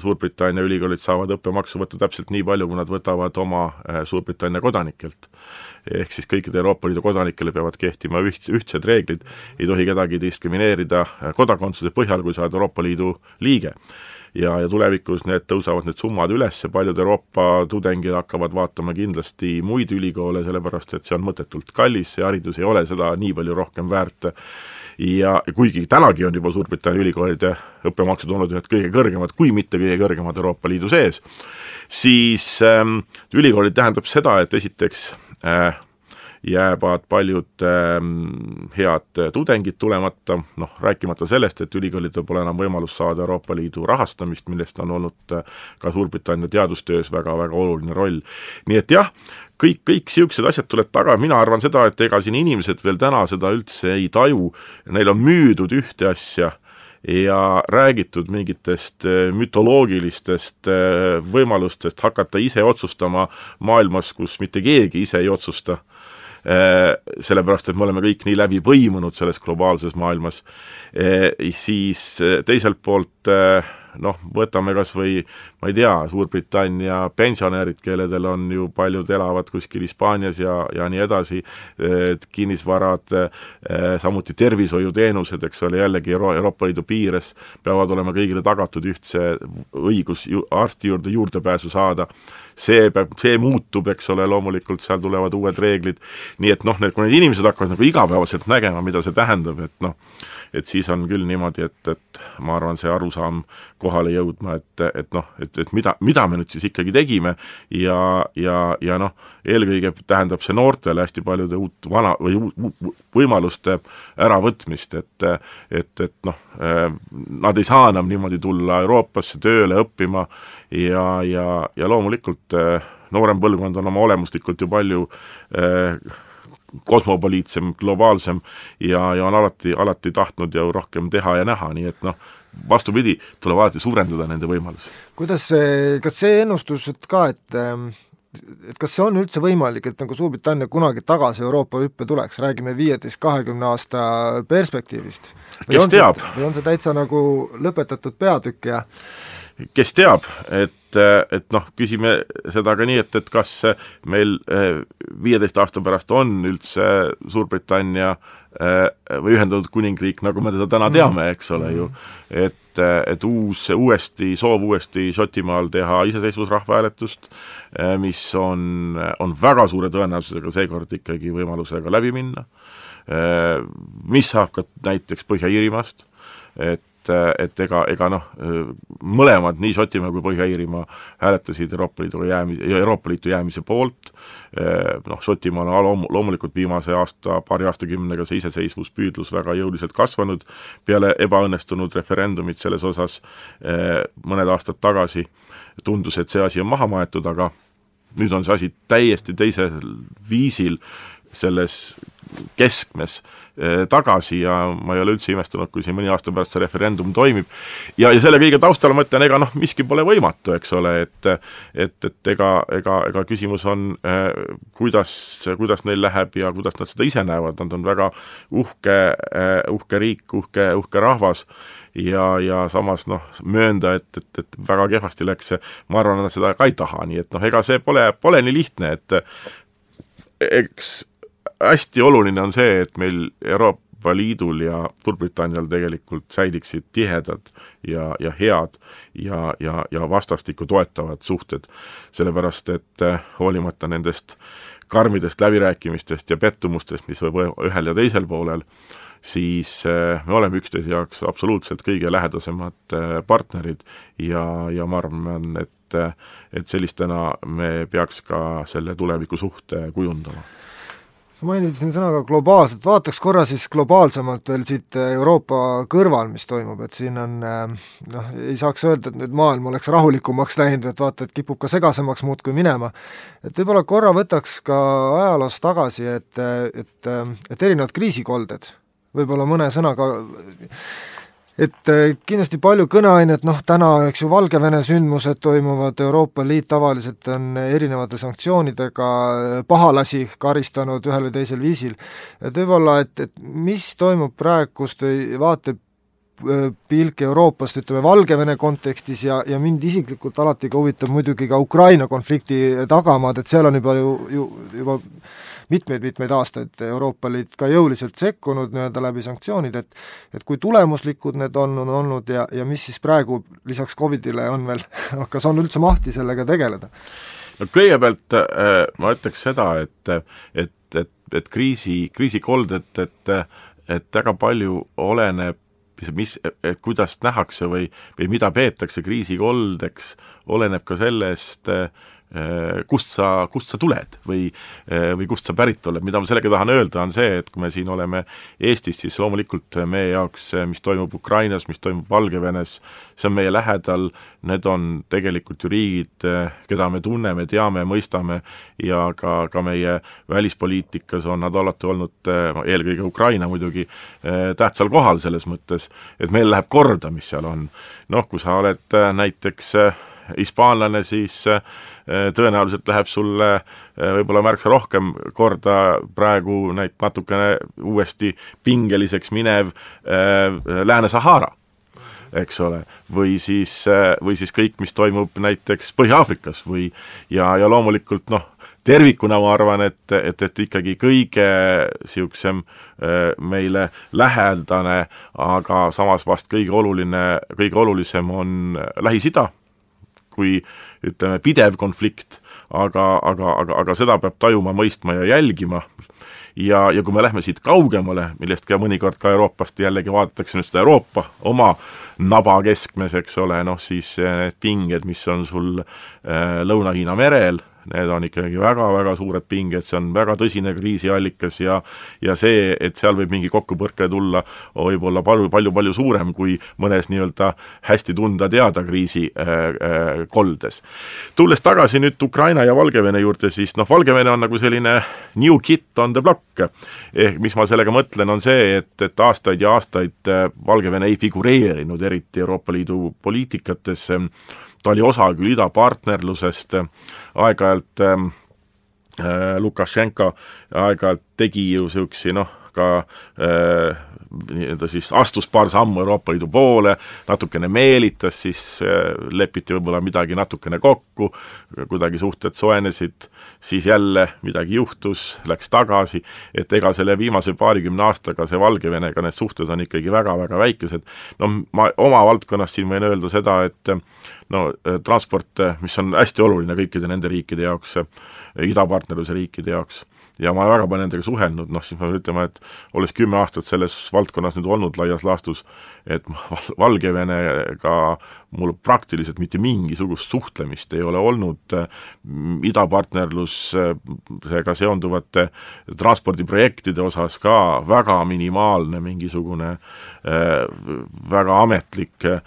Suurbritannia ülikoolid saavad õppemaksu võtta täpselt nii palju, kui nad võtavad oma Suurbritannia kodanikelt. ehk siis kõikide Euroopa Liidu kodanikele peavad kehtima üht-, ühtsed reeglid, ei tohi kedagi diskrimineerida kodakondsuse põhjal, kui sa oled Euroopa Liidu liige ja, ja tulevikus need tõusevad, need summad üles, paljud Euroopa tudengid hakkavad vaatama kindlasti muid ülikoole, sellepärast et see on mõttetult kallis, see haridus ei ole seda nii palju rohkem väärt, ja kuigi tänagi on juba Suurbritannia ülikoolide õppemaksud olnud ühed kõige kõrgemad, kui mitte kõige kõrgemad Euroopa Liidu sees, siis ähm, ülikoolid tähendab seda, et esiteks äh, jäävad paljud ähm, head tudengid tulemata, noh, rääkimata sellest, et ülikoolidel pole enam võimalust saada Euroopa Liidu rahastamist, millest on olnud äh, ka Suurbritannia teadustöös väga-väga oluline roll. nii et jah, kõik, kõik niisugused asjad tuleb taga, mina arvan seda, et ega siin inimesed veel täna seda üldse ei taju, neil on müüdud ühte asja ja räägitud mingitest äh, mütoloogilistest äh, võimalustest hakata ise otsustama maailmas, kus mitte keegi ise ei otsusta sellepärast et me oleme kõik nii läbi põimunud selles globaalses maailmas, äh, siis äh, teiselt poolt noh, võtame kas või ma ei tea, Suurbritannia pensionärid, kelledel on ju, paljud elavad kuskil Hispaanias ja, ja nii edasi, kinnisvarad, samuti tervishoiuteenused, eks ole, jällegi Euro-, Euroopa Liidu piires, peavad olema kõigile tagatud ühtse õigus ju, arsti juurde juurdepääsu saada. see peab, see muutub, eks ole, loomulikult seal tulevad uued reeglid, nii et noh, need, kui need inimesed hakkavad nagu igapäevaselt nägema, mida see tähendab, et noh, et siis on küll niimoodi, et, et ma arvan, see arusaam kohale jõudma, et, et noh, et, et mida, mida me nüüd siis ikkagi tegime ja, ja, ja noh, eelkõige tähendab see noortele hästi paljude uut vana või võimaluste äravõtmist, et et, et noh, nad ei saa enam niimoodi tulla Euroopasse tööle, õppima ja, ja, ja loomulikult noorem põlvkond on oma olemuslikult ju palju eh, kosmopoliitsem, globaalsem ja, ja on alati, alati tahtnud ju rohkem teha ja näha, nii et noh, vastupidi, tuleb alati suurendada nende võimalusi. kuidas see, kas see ennustus, et ka, et ehm, et kas see on üldse võimalik, et nagu Suurbritannia kunagi tagasi Euroopa hüppe tuleks, räägime viieteist, kahekümne aasta perspektiivist? kes teab? või on see täitsa nagu lõpetatud peatükk ja kes teab, et et, noh, küsime seda ka nii, et, et kas meil eh, viieteist aasta pärast on üldse Suurbritannia eh, või Ühendatud Kuningriik, nagu me teda täna teame, eks ole ju, et et uus, uuesti, soov uuesti Šotimaal teha iseseisvusrahvahääletust, eh, mis on, on väga suure tõenäosusega seekord ikkagi võimalusega läbi minna, mis saab ka näiteks Põhja-Iirimaast, et et, et ega, ega noh, mõlemad, nii Šotimaa kui Põhja-Iirimaa hääletasid Euroopa Liiduga jäämi-, Euroopa Liitu jäämise poolt, noh, Šotimaal on loom-, loomulikult viimase aasta, paari aastakümnega see iseseisvuspüüdlus väga jõuliselt kasvanud, peale ebaõnnestunud referendumit selles osas mõned aastad tagasi. Tundus, et see asi on maha maetud, aga nüüd on see asi täiesti teisel viisil selles keskmes eh, tagasi ja ma ei ole üldse imestunud, kui siin mõni aasta pärast see referendum toimib. ja, ja selle kõige taustal ma ütlen, ega noh, miski pole võimatu, eks ole, et et, et ega, ega, ega küsimus on eh,, kuidas, kuidas neil läheb ja kuidas nad seda ise näevad, nad on väga uhke eh,, uhke riik, uhke, uhke rahvas ja, ja samas noh, möönda, et, et, et väga kehvasti läks see, ma arvan, nad seda ka ei taha, nii et noh, ega see pole, pole nii lihtne, et eks hästi oluline on see, et meil Euroopa Liidul ja Suurbritannial tegelikult säiliksid tihedad ja, ja head ja, ja, ja vastastikku toetavad suhted, sellepärast et eh, hoolimata nendest karmidest läbirääkimistest ja pettumustest, mis võib ühel ja teisel poolel, siis eh, me oleme üksteise jaoks absoluutselt kõige lähedasemad eh, partnerid ja, ja ma arvan, et et sellistena me peaks ka selle tulevikusuhte kujundama sa mainisid siin sõnaga globaalselt, vaataks korra siis globaalsemalt veel siit äh, Euroopa kõrval, mis toimub, et siin on äh, noh, ei saaks öelda, et nüüd maailm oleks rahulikumaks läinud, et vaata, et kipub ka segasemaks muudkui minema. et võib-olla korra võtaks ka ajaloos tagasi, et, et, et erinevad kriisikolded, võib-olla mõne sõnaga et äh, kindlasti palju kõneainet, noh täna, eks ju, Valgevene sündmused toimuvad, Euroopa Liit tavaliselt on erinevate sanktsioonidega äh, pahalasi karistanud ühel või teisel viisil. et võib-olla, et, et mis toimub praegust või vaate äh, pilk Euroopast, ütleme Valgevene kontekstis ja, ja mind isiklikult alati ka huvitab muidugi ka Ukraina konflikti tagamaad, et seal on juba ju, ju juba mitmeid-mitmeid aastaid Euroopa Liit ka jõuliselt sekkunud nii-öelda läbi sanktsioonide, et et kui tulemuslikud need on, on olnud ja, ja mis siis praegu lisaks Covidile on veel, kas on üldse mahti sellega tegeleda? no kõigepealt äh, ma ütleks seda, et, et, et, et kriisi, kriisikolded, et et väga palju oleneb mis, et kuidas nähakse või, või mida peetakse kriisikoldeks, oleneb ka sellest Äh, kust sa, kust sa tuled või, äh, või kust sa pärit oled, mida ma sellega tahan öelda, on see, et kui me siin oleme Eestis, siis loomulikult meie jaoks, mis toimub Ukrainas, mis toimub Valgevenes, see on meie lähedal, need on tegelikult ju riigid, keda me tunneme, teame, mõistame ja ka, ka meie välispoliitikas on nad alati olnud, eelkõige Ukraina muidugi, tähtsal kohal selles mõttes, et meil läheb korda, mis seal on. noh, kui sa oled näiteks hispaanlane, siis äh, tõenäoliselt läheb sulle äh, võib-olla märksa rohkem korda praegu näit-, natukene uuesti pingeliseks minev äh, Lääne-Sahara eks ole, või siis, või siis kõik, mis toimub näiteks Põhja-Aafrikas või ja, ja loomulikult noh, tervikuna ma arvan, et, et, et ikkagi kõige niisugusem meile lähedane, aga samas vast kõige oluline, kõige olulisem on Lähis-Ida kui ütleme, pidev konflikt, aga, aga, aga, aga seda peab tajuma, mõistma ja jälgima. Ja, ja kui me lähme siit kaugemale, millest ka mõnikord ka Euroopast jällegi vaadatakse nüüd seda Euroopa oma naba keskmes, eks ole, noh siis need pinged, mis on sul äh, Lõuna-Hiina merel, need on ikkagi väga-väga suured pinged, see on väga tõsine kriisiallikas ja ja see, et seal võib mingi kokkupõrke tulla, võib olla palju, palju-palju suurem kui mõnes nii-öelda hästi tunda-teada kriisi äh, äh, koldes. tulles tagasi nüüd Ukraina ja Valgevene juurde, siis noh, Valgevene on nagu selline new kid on the block. ehk mis ma sellega mõtlen, on see, et, et aastaid ja aastaid äh, Valgevene ei figureerinud eriti Euroopa Liidu poliitikates ta oli osa küll idapartnerlusest, aeg-ajalt ähm, äh, Lukašenka aeg-ajalt tegi ju niisuguseid noh, ka äh, nii-öelda siis astus paar sammu Euroopa Liidu poole, natukene meelitas, siis äh, lepiti võib-olla midagi natukene kokku, kuidagi suhted soojenesid, siis jälle midagi juhtus, läks tagasi, et ega selle viimase paarikümne aastaga see Valgevenega, need suhted on ikkagi väga-väga väikesed. no ma oma valdkonnas siin võin öelda seda, et no äh, transport, mis on hästi oluline kõikide nende riikide jaoks, idapartnerluse riikide jaoks ja ma olen väga palju nendega suhelnud, noh siis ma pean ütlema, et olles kümme aastat selles valdkonnas nüüd olnud laias laastus, et Valgevenega mul praktiliselt mitte mingisugust suhtlemist ei ole olnud äh, idapartnerlusega seonduvate transpordiprojektide osas ka väga minimaalne mingisugune äh, väga ametlik äh,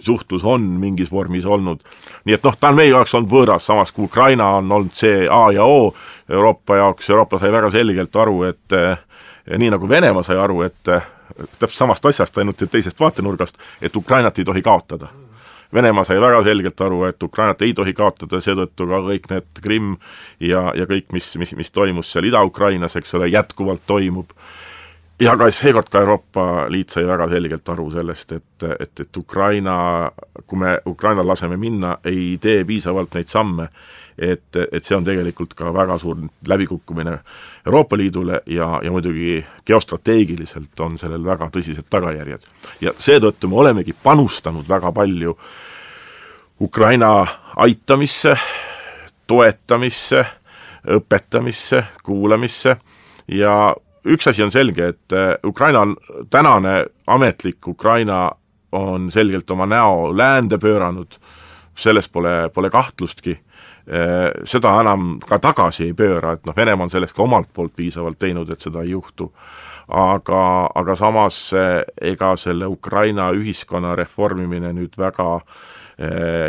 suhtlus on mingis vormis olnud. nii et noh, ta on meie jaoks olnud võõras, samas kui Ukraina on olnud see A ja O Euroopa jaoks, Euroopa sai väga selgelt aru, et nii nagu Venemaa sai aru, et täpselt samast asjast, ainult teisest vaatenurgast, et Ukrainat ei tohi kaotada. Venemaa sai väga selgelt aru, et Ukrainat ei tohi kaotada, seetõttu ka kõik need Krimm ja, ja kõik, mis, mis, mis toimus seal Ida-Ukrainas, eks ole, jätkuvalt toimub, ja ka seekord ka Euroopa Liit sai väga selgelt aru sellest, et, et, et Ukraina, kui me Ukrainal laseme minna, ei tee piisavalt neid samme, et, et see on tegelikult ka väga suur läbikukkumine Euroopa Liidule ja, ja muidugi geostrateegiliselt on sellel väga tõsised tagajärjed. ja seetõttu me olemegi panustanud väga palju Ukraina aitamisse, toetamisse, õpetamisse, kuulamisse ja üks asi on selge, et Ukraina on, tänane ametlik Ukraina on selgelt oma näo läände pööranud, selles pole, pole kahtlustki Äh, seda enam ka tagasi ei pööra, et noh, Venemaa on selleks ka omalt poolt piisavalt teinud, et seda ei juhtu. aga, aga samas äh, ega selle Ukraina ühiskonna reformimine nüüd väga äh,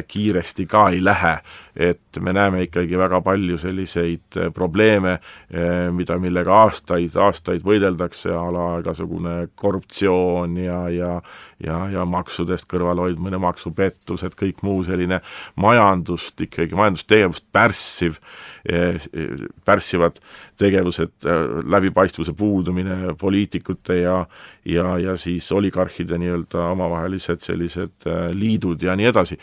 kiiresti ka ei lähe, et me näeme ikkagi väga palju selliseid äh, probleeme, äh, mida, millega aastaid, aastaid võideldakse, a la igasugune korruptsioon ja, ja ja, ja maksudest kõrvalhoidmine, maksupettused, kõik muu selline majandust ikkagi, majandustegevust pärssiv, äh, pärssivad tegevused, läbipaistvuse puudumine, poliitikute ja ja, ja siis oligarhide nii-öelda omavahelised sellised liidud ja nii edasi.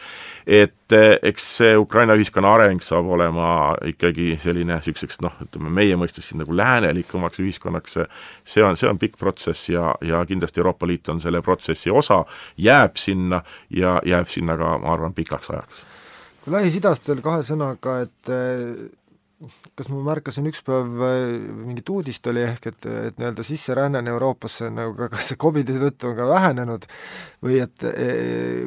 et eks see Ukraina ühiskonna areng saab olema ikkagi selline niisuguseks noh, ütleme meie mõistes siin nagu läänelikumaks ühiskonnaks, see on, see on pikk protsess ja, ja kindlasti Euroopa Liit on selle protsessi osa, jääb sinna ja jääb sinna ka, ma arvan, pikaks ajaks. kui Lähis-Idast veel kahe sõnaga, et kas ma märkasin üks päev, mingit uudist oli ehk, et, et nii-öelda sisseränne Euroopasse on nagu ka kas Covidi tõttu on ka vähenenud või et e,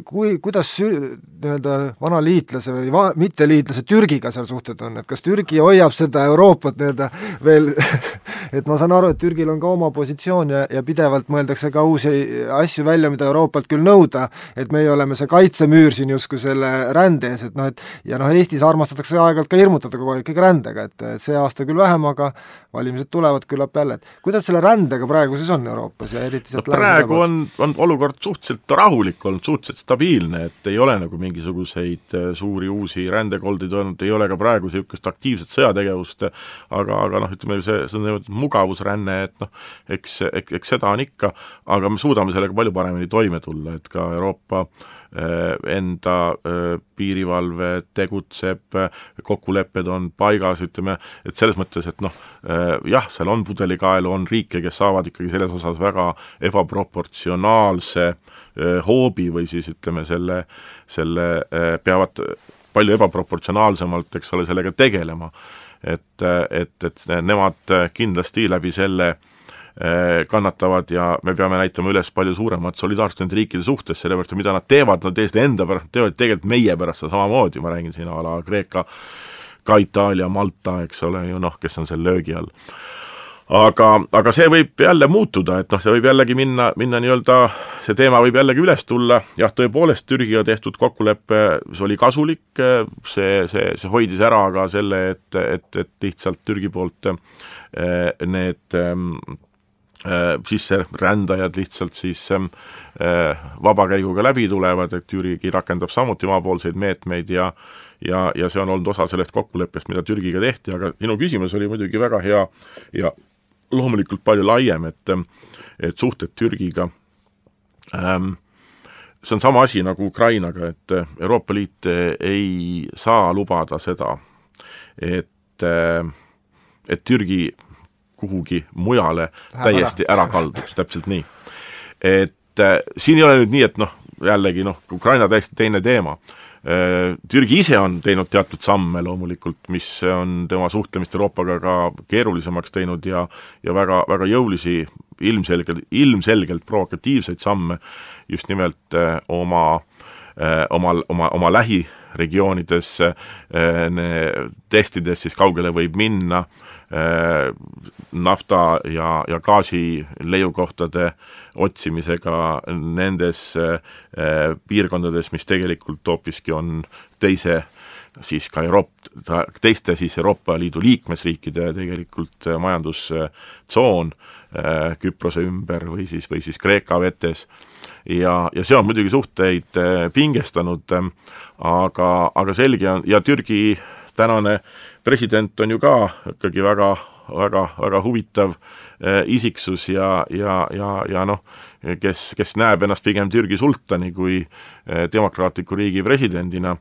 kui, kuidas nii-öelda vana liitlase või va-, mitteliitlase Türgiga seal suhted on, et kas Türgi hoiab seda Euroopat nii-öelda veel et ma saan aru, et Türgil on ka oma positsioon ja, ja pidevalt mõeldakse ka uusi asju välja, mida Euroopalt küll nõuda, et meie oleme see kaitsemüür siin justkui selle rände ees, et noh, et ja noh, Eestis armastatakse aeg-ajalt ka hirmutada kogu aeg ikkagi rände rändega, et see aasta küll vähem, aga valimised tulevad küllap jälle, et kuidas selle rändega praegu siis on Euroopas ja eriti sealt no praegu on, on olukord suhteliselt rahulik olnud, suhteliselt stabiilne, et ei ole nagu mingisuguseid äh, suuri uusi rändekoldeid olnud, ei ole ka praegu niisugust aktiivset sõjategevust, aga, aga noh, ütleme see, see on mugavusränne, et noh, eks, eks, eks seda on ikka, aga me suudame sellega palju paremini toime tulla, et ka Euroopa äh, enda äh, piirivalve tegutseb, kokkulepped on paigas, ütleme, et selles mõttes, et noh, jah, seal on pudelikaelu, on riike, kes saavad ikkagi selles osas väga ebaproportsionaalse eh, hoobi või siis ütleme, selle, selle eh, peavad palju ebaproportsionaalsemalt, eks ole, sellega tegelema. et, et, et nemad kindlasti läbi selle eh, kannatavad ja me peame näitama üles palju suuremat solidaarsust nende riikide suhtes, sellepärast et mida nad teevad, nad teevad enda pärast, teevad tegelikult meie pärast seda samamoodi, ma räägin siin a la Kreeka, ka Itaalia, Malta, eks ole ju noh, kes on seal löögi all. Aga, aga see võib jälle muutuda, et noh, see võib jällegi minna, minna nii-öelda, see teema võib jällegi üles tulla, jah, tõepoolest Türgiga tehtud kokkulepe, see oli kasulik, see, see, see hoidis ära ka selle, et, et, et lihtsalt Türgi poolt eh, need eh, sisserändajad lihtsalt siis eh, vabakäiguga läbi tulevad, et Türgi rakendab samuti omapoolseid meetmeid ja ja, ja see on olnud osa sellest kokkuleppest, mida Türgiga tehti, aga sinu küsimus oli muidugi väga hea ja loomulikult palju laiem, et, et suhted Türgiga ähm, see on sama asi nagu Ukrainaga, et Euroopa Liit ei saa lubada seda, et, et Türgi kuhugi mujale Läheb täiesti ära, ära kalduks, täpselt nii. et äh, siin ei ole nüüd nii, et noh, jällegi noh, Ukraina täiesti teine teema. Äh, Türgi ise on teinud teatud samme loomulikult, mis on tema suhtlemist Euroopaga ka keerulisemaks teinud ja ja väga, väga jõulisi, ilmselgelt, ilmselgelt provokatiivseid samme just nimelt äh, oma, äh, omal, oma, oma lähiregioonides testides siis kaugele võib minna, nafta ja, ja gaasi leiukohtade otsimisega nendes äh, piirkondades, mis tegelikult hoopiski on teise siis ka Euroopa, teiste siis Euroopa Liidu liikmesriikide tegelikult äh, majandustsoon äh, Küprose ümber või siis, või siis Kreeka vetes. Ja, ja see on muidugi suhteid pingestanud, aga, aga selge on, ja Türgi tänane president on ju ka ikkagi väga väga, väga huvitav äh, isiksus ja, ja, ja, ja noh, kes, kes näeb ennast pigem Türgi sultani kui äh, demokraatliku riigi presidendina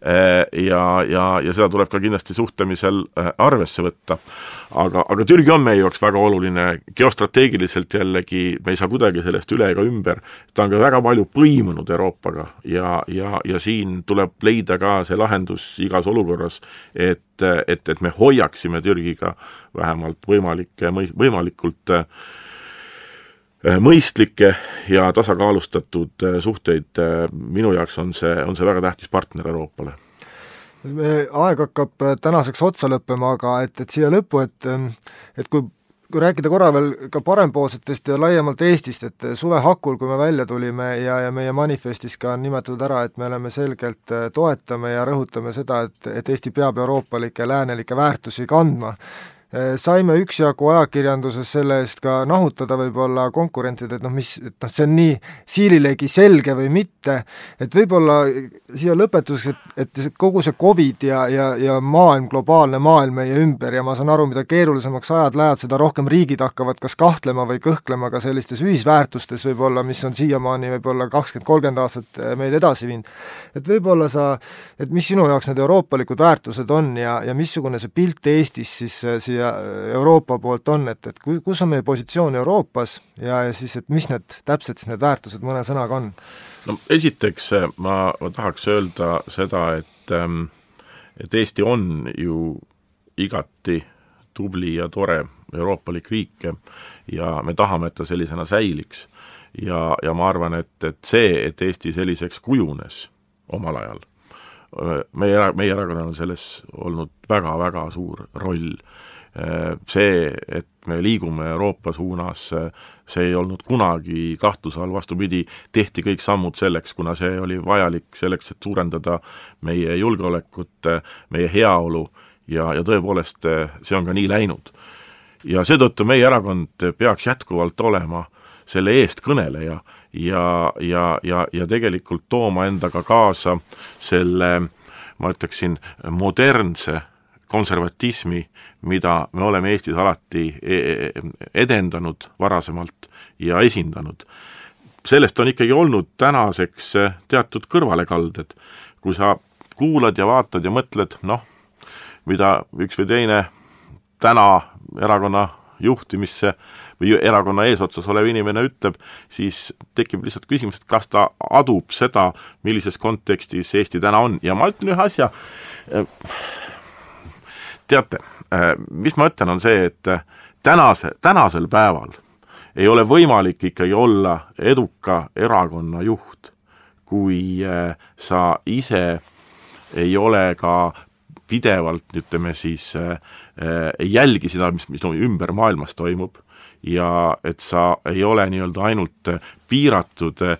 ja, ja, ja seda tuleb ka kindlasti suhtlemisel äh, arvesse võtta. aga, aga Türgi on meie jaoks väga oluline, geostrateegiliselt jällegi me ei saa kuidagi sellest üle ega ümber, ta on ka väga palju põimunud Euroopaga ja, ja, ja siin tuleb leida ka see lahendus igas olukorras, et, et, et me hoiaksime Türgiga vähemalt võimalikke, võimalikult äh, Äh, mõistlikke ja tasakaalustatud äh, suhteid, äh, minu jaoks on see, on see väga tähtis partner Euroopale. aeg hakkab tänaseks otsa lõppema, aga et, et siia lõppu, et et kui kui rääkida korra veel ka parempoolsetest ja laiemalt Eestist, et suve hakul, kui me välja tulime ja, ja meie manifestis ka on nimetatud ära, et me oleme selgelt, toetame ja rõhutame seda, et, et Eesti peab euroopalikke läänelikke väärtusi kandma Äh, saime üksjagu ajakirjanduses selle eest ka nahutada võib-olla konkurentid, et noh, mis, et noh, see on nii siililegi selge või mitte, et võib-olla siia lõpetuseks, et, et kogu see Covid ja, ja, ja maailm, globaalne maailm meie ümber ja ma saan aru, mida keerulisemaks ajad lähevad, seda rohkem riigid hakkavad kas kahtlema või kõhklema ka sellistes ühisväärtustes võib-olla, mis on siiamaani võib-olla kakskümmend, kolmkümmend aastat meid edasi viinud. et võib-olla sa, et mis sinu jaoks need euroopalikud väärtused on ja, ja missugune see pilt Eestis siis siia siia Euroopa poolt on, et, et ku-, kus on meie positsioon Euroopas ja, ja siis, et mis need täpselt siis need väärtused mõne sõnaga on? no esiteks ma, ma tahaks öelda seda, et ähm, et Eesti on ju igati tubli ja tore euroopalik riik ja me tahame, et ta sellisena säiliks. ja, ja ma arvan, et, et see, et Eesti selliseks kujunes omal ajal, meie, meie erakonnal on selles olnud väga-väga suur roll see, et me liigume Euroopa suunas, see ei olnud kunagi kahtluse all, vastupidi, tehti kõik sammud selleks, kuna see oli vajalik selleks, et suurendada meie julgeolekut, meie heaolu ja, ja tõepoolest see on ka nii läinud. ja seetõttu meie erakond peaks jätkuvalt olema selle eestkõneleja ja, ja, ja, ja tegelikult tooma endaga kaasa selle ma ütleksin, modernse konservatismi, mida me oleme Eestis alati e-, e-, edendanud varasemalt ja esindanud. sellest on ikkagi olnud tänaseks teatud kõrvalekalded, kui sa kuulad ja vaatad ja mõtled, noh, mida üks või teine täna erakonna juhtimisse või erakonna eesotsas olev inimene ütleb, siis tekib lihtsalt küsimus, et kas ta adub seda, millises kontekstis Eesti täna on. Ja ma ütlen ühe asja, teate, mis ma ütlen, on see, et tänase, tänasel päeval ei ole võimalik ikkagi olla eduka erakonna juht, kui sa ise ei ole ka pidevalt, ütleme siis äh,, ei jälgi seda, mis, mis ümber maailmas toimub ja et sa ei ole nii-öelda ainult piiratud äh,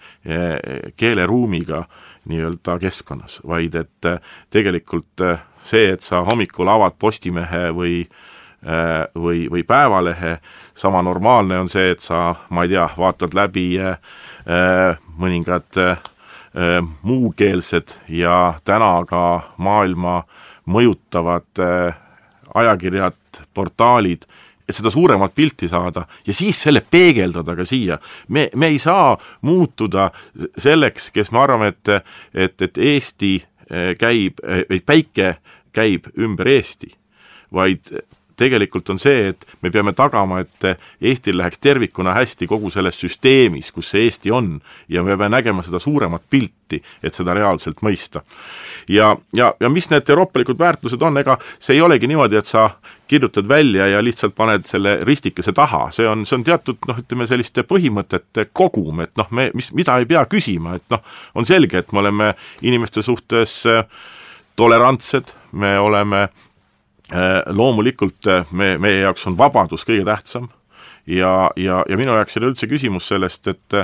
keeleruumiga nii-öelda keskkonnas, vaid et äh, tegelikult äh, see, et sa hommikul avad Postimehe või äh, või, või Päevalehe, sama normaalne on see, et sa, ma ei tea, vaatad läbi äh, mõningad äh, muukeelsed ja täna ka maailma mõjutavad ajakirjad, portaalid, et seda suuremat pilti saada ja siis selle peegeldada ka siia. me, me ei saa muutuda selleks, kes me arvame, et, et, et Eesti käib, päike käib ümber Eesti, vaid tegelikult on see, et me peame tagama, et Eestil läheks tervikuna hästi kogu selles süsteemis, kus see Eesti on ja me peame nägema seda suuremat pilti, et seda reaalselt mõista. ja, ja, ja mis need euroopalikud väärtused on, ega see ei olegi niimoodi, et sa kirjutad välja ja lihtsalt paned selle ristikese taha, see on, see on teatud noh, ütleme selliste põhimõtete kogum, et noh, me, mis, mida ei pea küsima, et noh, on selge, et me oleme inimeste suhtes tolerantsed, me oleme loomulikult äh, me, meie jaoks on vabadus kõige tähtsam ja, ja, ja minu jaoks ei ole üldse küsimus sellest, et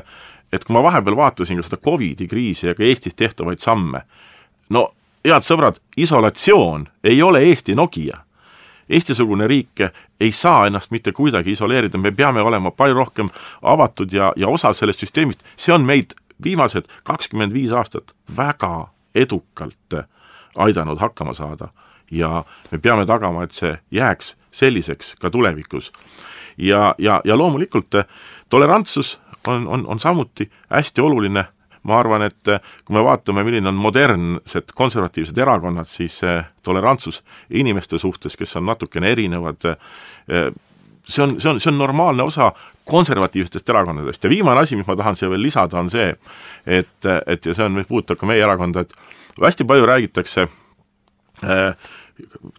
et kui ma vahepeal vaatasin ka seda Covidi kriisi ja ka Eestis tehtavaid samme, no head sõbrad, isolatsioon ei ole Eesti Nokia. Eesti-sugune riik ei saa ennast mitte kuidagi isoleerida, me peame olema palju rohkem avatud ja, ja osa sellest süsteemist, see on meid viimased kakskümmend viis aastat väga edukalt aidanud hakkama saada ja me peame tagama, et see jääks selliseks ka tulevikus. ja, ja, ja loomulikult eh, tolerantsus on, on, on samuti hästi oluline, ma arvan, et eh, kui me vaatame, milline on modernsed konservatiivsed erakonnad, siis eh, tolerantsus inimeste suhtes, kes on natukene erinevad, see on, see on, see on normaalne osa konservatiivsetest erakondadest ja viimane asi, mis ma tahan siia veel lisada, on see, et, et ja see on, mis puudutab ka meie erakonda, et hästi palju räägitakse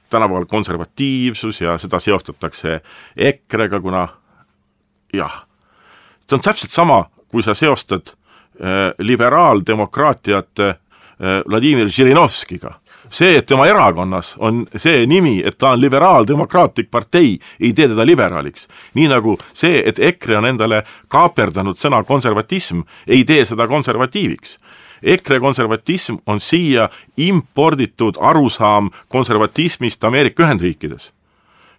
tänapäeval konservatiivsus ja seda seostatakse EKRE-ga, kuna jah, see on täpselt sama, kui sa seostad äh, liberaaldemokraatiat äh, Vladimir Žirinovskiga. see, et tema erakonnas on see nimi, et ta on liberaaldemokraatlik partei, ei tee teda liberaaliks. nii nagu see, et EKRE on endale kaaperdanud sõna konservatism, ei tee seda konservatiiviks EKRE konservatism on siia imporditud arusaam konservatismist Ameerika Ühendriikides,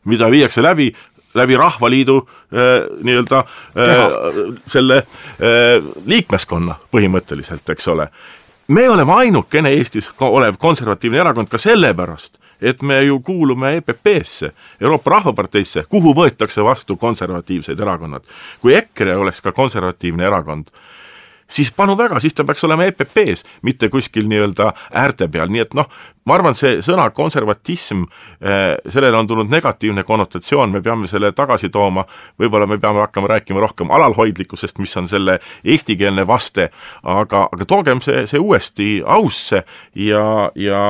mida viiakse läbi läbi Rahvaliidu äh, nii-öelda äh, selle äh, liikmeskonna põhimõtteliselt, eks ole. me oleme ainukene Eestis olev konservatiivne erakond ka sellepärast, et me ju kuulume EPP-sse, Euroopa Rahvaparteisse, kuhu võetakse vastu konservatiivsed erakonnad. kui EKRE oleks ka konservatiivne erakond, siis palun väga, siis ta peaks olema EPP-s, mitte kuskil nii-öelda äärte peal, nii et noh, ma arvan, see sõna konservatism eh,, sellele on tulnud negatiivne konnotatsioon, me peame selle tagasi tooma, võib-olla me peame hakkama rääkima rohkem alalhoidlikkusest, mis on selle eestikeelne vaste, aga, aga toogem see, see uuesti ausse ja, ja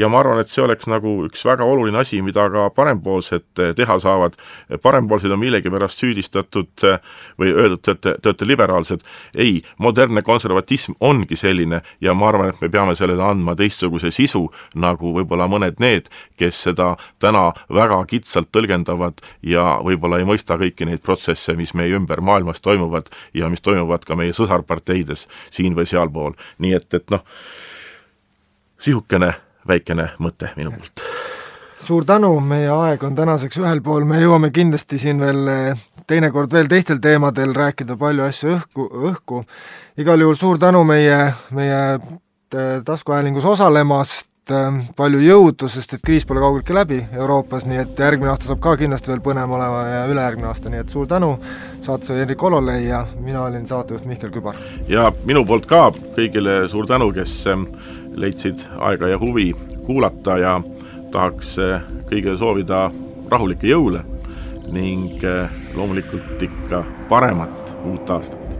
ja ma arvan, et see oleks nagu üks väga oluline asi, mida ka parempoolsed eh, teha saavad, parempoolsed on millegipärast süüdistatud eh, või öeldud, et te olete liberaalsed, ei, modernne konservatism ongi selline ja ma arvan, et me peame sellele andma teistsuguse sisu, nagu võib-olla mõned need, kes seda täna väga kitsalt tõlgendavad ja võib-olla ei mõista kõiki neid protsesse, mis meie ümber maailmas toimuvad ja mis toimuvad ka meie sõsarparteides siin või sealpool, nii et, et noh, sihukene väikene mõte minu poolt. suur tänu, meie aeg on tänaseks ühel pool, me jõuame kindlasti siin veel eh, teinekord veel teistel teemadel rääkida palju asju õhku, õhku. igal juhul suur tänu meie, meie eh, taskuhäälingus osalemast, eh, palju jõudu, sest et kriis pole kaugeltki läbi Euroopas, nii et järgmine aasta saab ka kindlasti veel põnev olema ja ülejärgmine aasta, nii et suur tänu, saates oli Hendrik Hololei ja mina olin saatejuht Mihkel Kübar. ja minu poolt ka kõigile suur tänu, kes leidsid aega ja huvi kuulata ja tahaks eh, kõigile soovida rahulikke jõule ning loomulikult ikka paremat uut aastat!